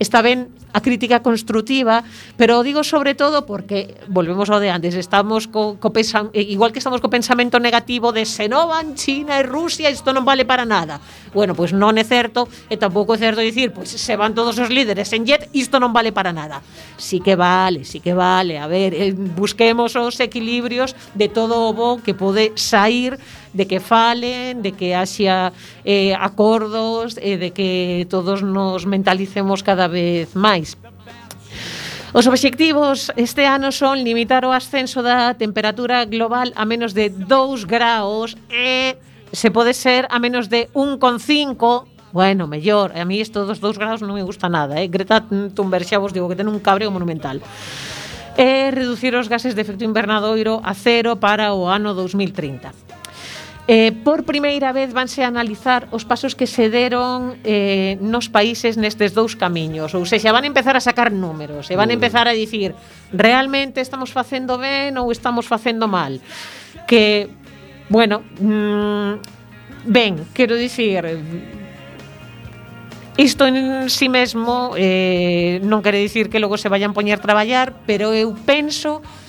está ben a crítica construtiva, pero o digo sobre todo porque, volvemos ao de antes, estamos co, co pesan, eh, igual que estamos co pensamento negativo de Senovan, China e Rusia, isto non vale para nada. Bueno, pois non é certo, e tampouco é certo dicir, pois se van todos os líderes en jet, isto non vale para nada. Sí que vale, sí que vale, a ver, eh, busquemos os equilibrios de todo o bo que pode sair de que falen, de que haxa eh, acordos e eh, de que todos nos mentalicemos cada vez máis. Os obxectivos este ano son limitar o ascenso da temperatura global a menos de 2 graus e se pode ser a menos de 1,5 Bueno, mellor, a mí isto dos 2 graus non me gusta nada, eh? Greta Thunberg xa vos digo que ten un cabreo monumental. E reducir os gases de efecto invernadoiro a cero para o ano 2030. Eh, por primeira vez vanse analizar os pasos que se deron eh, nos países nestes dous camiños. Ou seja, van a empezar a sacar números e van a empezar a dicir realmente estamos facendo ben ou estamos facendo mal. Que, bueno, mm, ben, quero dicir, Isto en sí mesmo eh, non quere dicir que logo se vayan poñer a traballar, pero eu penso que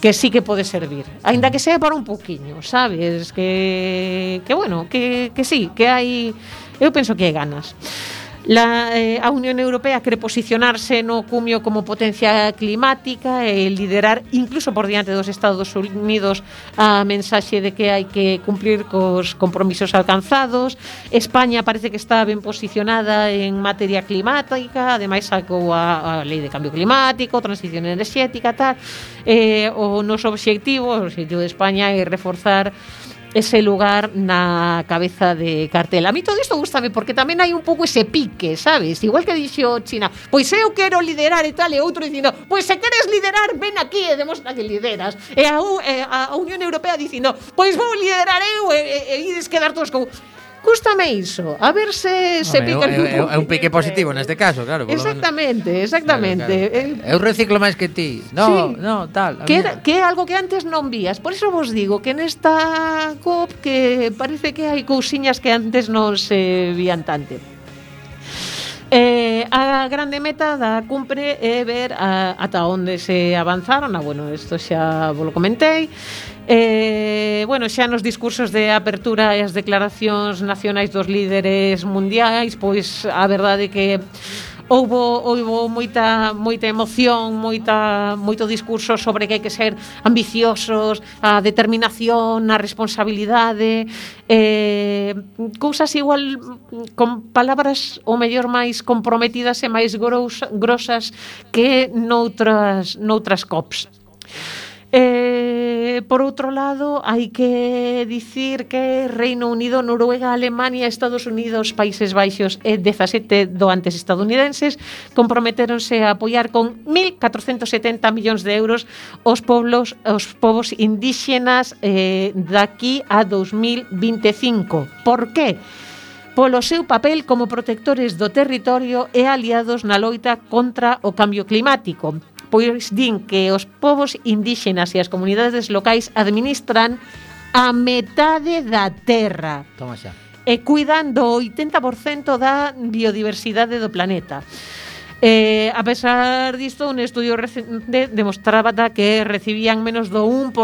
que sí que pode servir, aínda que sea para un poquiño, sabes, que que bueno, que que sí, que hai eu penso que hai ganas. La, eh, a Unión Europea quere posicionarse no cumio como potencia climática e liderar incluso por diante dos Estados Unidos a mensaxe de que hai que cumplir cos compromisos alcanzados. España parece que está ben posicionada en materia climática, ademais sacou a, a lei de cambio climático, transición enerxética, tal. Eh, o noso obxectivo, o obxectivo de España é reforzar ese lugar na cabeza de cartel. A mí todo isto gustame porque tamén hai un pouco ese pique, sabes? Igual que dixo China, pois eu quero liderar e tal, e outro dicindo, pois se queres liderar, ven aquí e demostra que lideras. E a, a, a Unión Europea dicindo, pois vou liderar eu e, e, e ides quedar todos como... Gústame iso, a ver se se Home, pica eu, eu, É un pique positivo neste caso, claro Exactamente, exactamente. claro, claro. Eh, eu reciclo máis que ti. No, sí. no, tal que, era, que é algo que antes non vías. Por iso vos digo que nesta COP Que parece que hai cousiñas que antes non se vían tanto. Eh, a grande meta da cumpre é ver a, ata onde se avanzaron, ah, bueno, isto xa vos lo comentei, Eh, bueno, xa nos discursos de apertura e as declaracións nacionais dos líderes mundiais, pois a verdade que houbo houbo moita moita emoción, moita moito discurso sobre que hai que ser ambiciosos, a determinación, a responsabilidade, eh cousas igual con palabras ou mellor máis comprometidas e máis grosas que noutras noutras cops. Eh, por outro lado, hai que dicir que Reino Unido, Noruega, Alemania, Estados Unidos, Países Baixos eh, e 17 doantes estadounidenses comprometeronse a apoiar con 1.470 millóns de euros os poblos os povos indíxenas eh, daqui a 2025. Por que? polo seu papel como protectores do territorio e aliados na loita contra o cambio climático pois din que os povos indíxenas e as comunidades locais administran a metade da terra. Toma xa. E cuidan do 80% da biodiversidade do planeta. Eh, a pesar disto, un estudio recente demostraba que recibían menos do 1%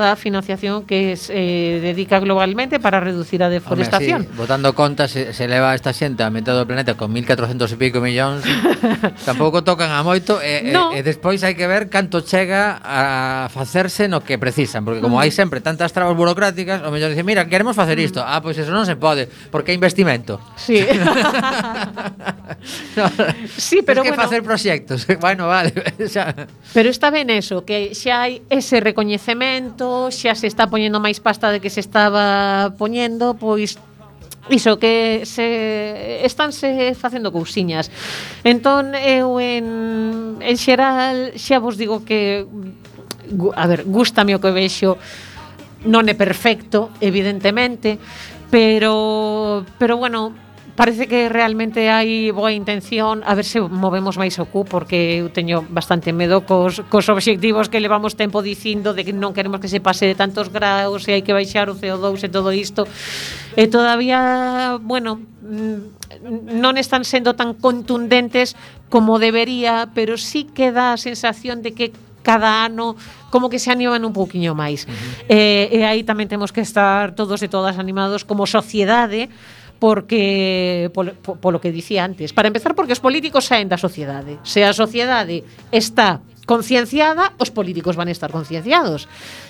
da financiación que se eh, dedica globalmente para reducir a deforestación. Home, así, botando contas, se, se leva esta xente a metade do planeta con 1.400 e pico millóns, tampouco tocan a moito, e, no. e, e despois hai que ver canto chega a facerse no que precisan, porque como hai mm. sempre tantas trabas burocráticas, o mellor dicen, mira, queremos facer mm. isto, ah, pois eso non se pode, porque é investimento. Sí. no, sí, pero pero que bueno, facer proxectos. bueno, vale. xa. Pero está ben eso, que xa hai ese recoñecemento, xa se está poñendo máis pasta de que se estaba poñendo, pois Iso que se estánse facendo cousiñas. Entón eu en en xeral xa vos digo que a ver, gustame o que vexo. Non é perfecto, evidentemente, pero pero bueno, parece que realmente hai boa intención. A ver se movemos máis o cu porque eu teño bastante medo cos, cos obxectivos que levamos tempo dicindo de que non queremos que se pase de tantos graus e hai que baixar o CO2 e todo isto. E todavía, bueno mm, non están sendo tan contundentes como debería pero sí que dá a sensación de que cada ano como que se animan un pouquiño máis. Uh -huh. eh, e aí tamén temos que estar todos e todas animados como sociedade porque polo, polo que dicía antes. Para empezar, porque os políticos saen da sociedade. Se a sociedade está concienciada, os políticos van estar concienciados.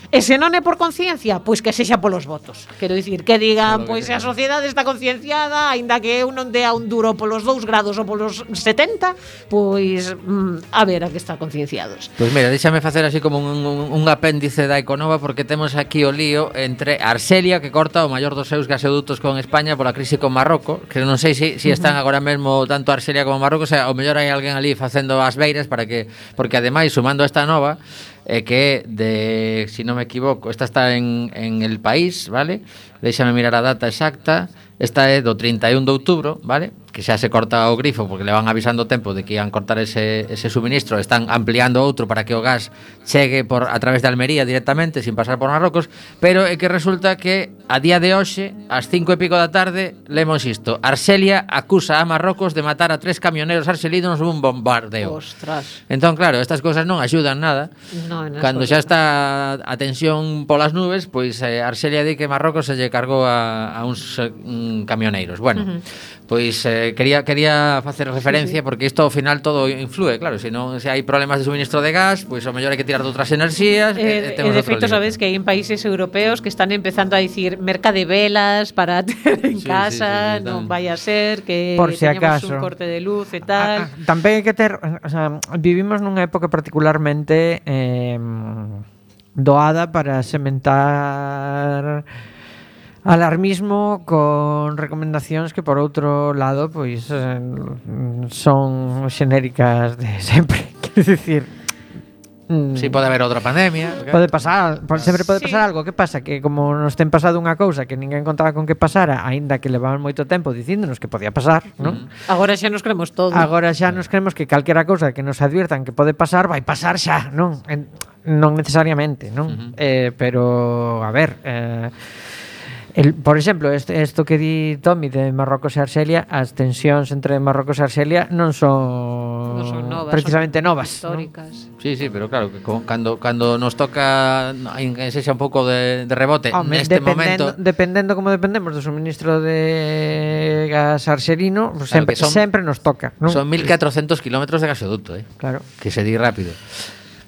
E se non é por conciencia, pois que sexa polos votos. Quero dicir, que digan, claro pois que a sociedade está concienciada, aínda que eu non dea un duro polos 2 grados ou polos 70, pois mm, a ver a que está concienciados. Pois pues mira, déxame facer así como un, un, un apéndice da Econova porque temos aquí o lío entre Arcelia que corta o maior dos seus gasodutos con España pola crise con Marroco, que non sei se si, si están agora mesmo tanto Arcelia como Marrocos, o mellor hai alguén ali facendo as beiras para que porque ademais sumando esta nova eh, que de, si non me equivoco, esta está en, en el país, vale? Déxame mirar a data exacta, esta é do 31 de outubro, vale? que xa se corta o grifo porque le van avisando o tempo de que iban cortar ese, ese suministro, están ampliando outro para que o gas chegue por a través de Almería directamente sin pasar por Marrocos, pero é que resulta que a día de hoxe, ás 5 e pico da tarde, lemos isto. Arxelia acusa a Marrocos de matar a tres camioneros arxelinos nun bombardeo. Ostras. Entón, claro, estas cousas non axudan nada. No, en Cando xa está a tensión polas nubes, pois eh, Arxelia di que Marrocos se lle cargou a, a uns eh, mm, camioneiros. Bueno, uh -huh. Pois eh, quería quería facer referencia porque isto ao final todo influe, claro, se non se hai problemas de suministro de gas, pois ao mellor hai que tirar de outras enerxías, eh, e, temos eh, de feito sabes que hai en países europeos que están empezando a dicir merca de velas para ter en sí, casa, sí, sí, sí, non vai a ser que Por si acaso. un corte de luz e ah, tal. Ah, a, a, tampén hai que ter, o sea, vivimos nunha época particularmente eh, doada para sementar alarmismo con recomendacións que por outro lado pois eh, son xenéricas de sempre, quero dicir, Si sí, pode haber outra pandemia. Pode pasar, sempre pode pasar sí. algo. Que pasa? Que como nos ten pasado unha cousa que ninguén contaba con que pasara, aínda que levaban moito tempo dicíndonos que podía pasar, mm. Mm-hmm. non? Agora xa nos cremos todo. Agora xa nos cremos que calquera cousa que nos adviertan que pode pasar, vai pasar xa, non? En, non necesariamente, non? Uh -huh. eh, pero, a ver... Eh, El, por exemplo, isto que di Tommy de Marrocos e Arxelia, as tensións entre Marrocos e Arxelia non son, non son novas, precisamente son novas. Históricas. ¿no? Sí, sí, pero claro, que cando, cando nos toca que sexa un pouco de, de rebote Home, neste dependendo, momento... Dependendo como dependemos do suministro de gas arxelino, claro, sempre, son, sempre nos toca. Non? Son 1400 kilómetros de gasoducto, eh? Claro. Que se di rápido.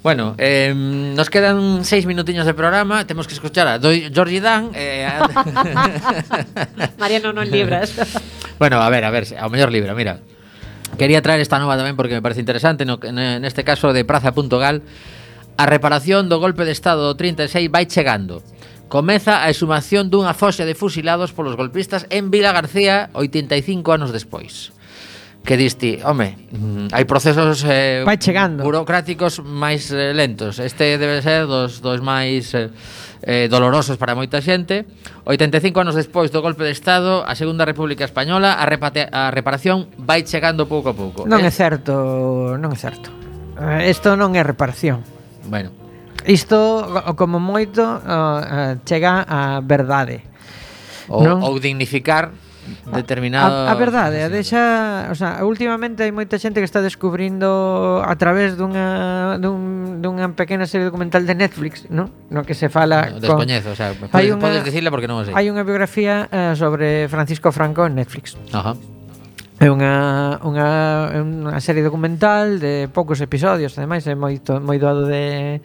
Bueno, eh, nos quedan seis minutiños de programa Temos que escuchar a Jordi Georgie Dan eh, a... Mariano non libras. Bueno, a ver, a ver, ao mellor libro, mira. Quería traer esta nova tamén porque me parece interesante no, Neste caso de Praza.gal A reparación do golpe de estado do 36 vai chegando. Comeza a exhumación dunha foxa de fusilados polos golpistas en Vila García 85 anos despois que diste, home, mm. hai procesos eh, Vai chegando. burocráticos máis eh, lentos. Este debe ser dos, dos máis eh, eh dolorosos para moita xente. 85 anos despois do golpe de Estado, a Segunda República Española, a, repate, a reparación vai chegando pouco a pouco. Non é, é certo, non é certo. Eh, isto non é reparación. Bueno. Isto, como moito, uh, chega a verdade. Ou, non? ou dignificar determinado... A, a verdade, a deixa, o sea, últimamente hai moita xente que está descubrindo a través dunha dun, dunha pequena serie documental de Netflix, non? No que se fala no, descoñezo, con... o sea, podes, una, podes dicirla porque non o sei. Hai unha biografía uh, sobre Francisco Franco en Netflix. Ajá. É unha, unha, unha serie documental de poucos episodios, ademais é moito, moi doado de,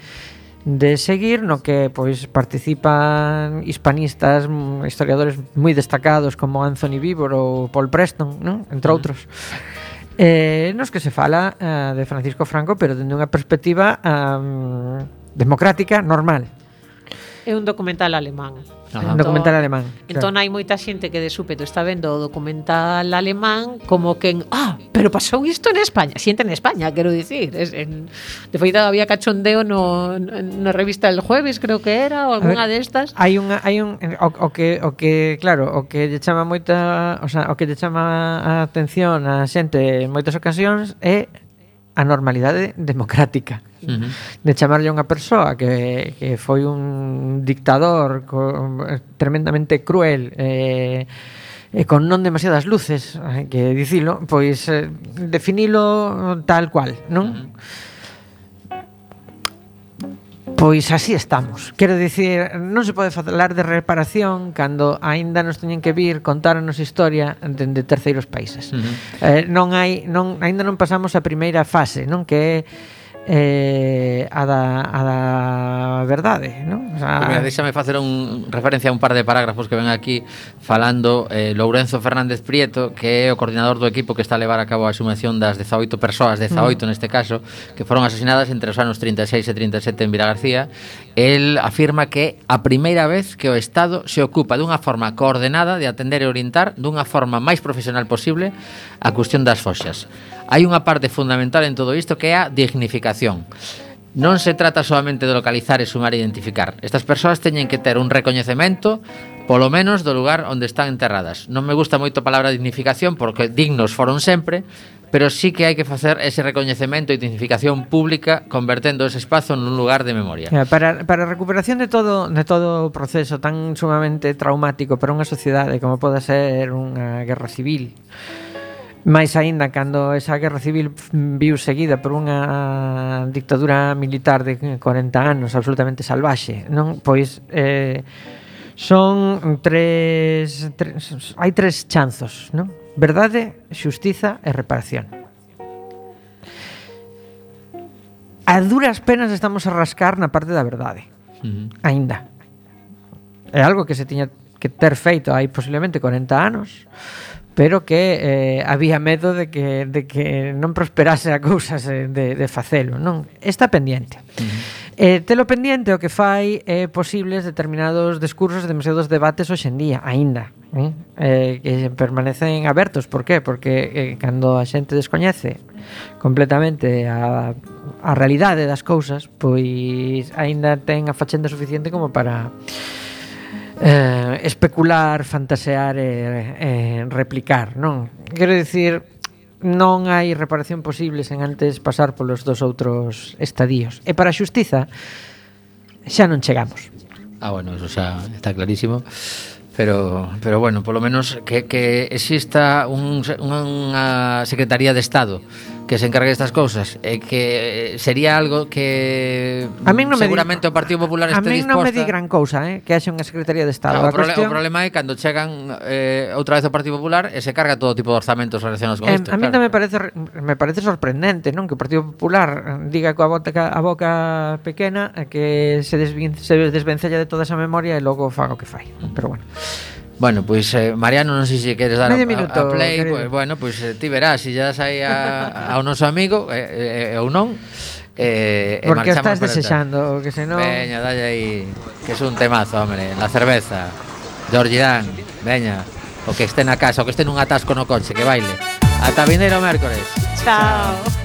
de seguir no que pois participan hispanistas, mm, historiadores moi destacados como Anthony Vivor ou Paul Preston, non? entre mm. outros. Eh, nos que se fala eh, de Francisco Franco, pero dende unha perspectiva eh, democrática normal é un documental alemán. Ajá. Un documental alemán. Entón, entón claro. hai moita xente que de súpeto está vendo o documental alemán como que, ah, pero pasou isto en España, xente en España, quero dicir. Es, en, de feito había cachondeo no, na revista El Jueves, creo que era, ou algunha destas. Hai unha hai un o, o que o que, claro, o que lle chama moita, o sea, o que lle chama a atención a xente en moitas ocasións é a normalidade democrática. De chamarlle a unha persoa que, que foi un dictador co, eh, tremendamente cruel eh, e con non demasiadas luces hai que dicilo pois eh, definilo tal cual non? Pois así estamos. Quero dicir, non se pode falar de reparación cando aínda nos teñen que vir contarnos historia dende de terceiros países. Uh -huh. eh, non hai non aínda non pasamos a primeira fase, non que é eh, a, da, a da verdade non? O sea, Mira, déxame facer un referencia a un par de parágrafos que ven aquí falando eh, Lourenzo Fernández Prieto que é o coordinador do equipo que está a levar a cabo a sumación das 18 persoas 18 uh -huh. neste caso que foron asesinadas entre os anos 36 e 37 en Vila García el afirma que a primeira vez que o Estado se ocupa dunha forma coordenada de atender e orientar dunha forma máis profesional posible a cuestión das foxas hai unha parte fundamental en todo isto que é a dignificación. Non se trata solamente de localizar e sumar e identificar. Estas persoas teñen que ter un recoñecemento polo menos do lugar onde están enterradas. Non me gusta moito a palabra dignificación porque dignos foron sempre, pero sí que hai que facer ese recoñecemento e dignificación pública convertendo ese espazo nun lugar de memoria. Para, para a recuperación de todo de todo o proceso tan sumamente traumático para unha sociedade como pode ser unha guerra civil, Mais aínda cando esa guerra civil viu seguida por unha dictadura militar de 40 anos absolutamente salvaxe, non? Pois eh, son tres, tres hai tres chanzos, non? Verdade, xustiza e reparación. A duras penas estamos a rascar na parte da verdade. Uh -huh. Aínda. É algo que se tiña que ter feito hai posiblemente 40 anos pero que eh, había medo de que, de que non prosperase a cousa de, de facelo non está pendiente uh -huh. Eh, telo pendiente o que fai é eh, posibles determinados discursos e demasiados debates hoxendía, aínda eh? eh, que permanecen abertos, por qué? Porque eh, cando a xente descoñece completamente a, a realidade das cousas, pois aínda ten a fachenda suficiente como para eh, especular, fantasear e eh, replicar, non? Quero dicir, non hai reparación posible sen antes pasar polos dos outros estadios. E para a xustiza xa non chegamos. Ah, bueno, eso xa está clarísimo. Pero, pero bueno, polo menos que, que exista un, unha Secretaría de Estado que se encargue destas cousas e que eh, sería algo que a min non seguramente me di, o Partido Popular este A mí non me di gran cousa, eh, que haxa unha Secretaría de Estado. Claro, o, prole, cuestión... o problema é cando chegan eh, outra vez o Partido Popular e se carga todo tipo de orzamentos relacionados con eh, isto. A mí claro. me parece me parece sorprendente, non, que o Partido Popular eh, diga coa boca a boca pequena eh, que se, desvin, se desvencella de toda esa memoria e logo faga o que fai. Pero bueno. Bueno, pois pues, eh, Mariano, non sei se queres dar Medio a, minuto, a play, querido. pues, bueno, pois pues, ti verás, se si ya aí a, ao noso amigo eh, eh, eh, ou non. Eh, Porque eh, estás desexando, que senón Veña, dalle aí, que é un temazo, hombre, la cerveza. George Dan, veña, o que este na casa, o que este nun atasco no coche, que baile. Ata vindeiro mércores. Chao. Chao.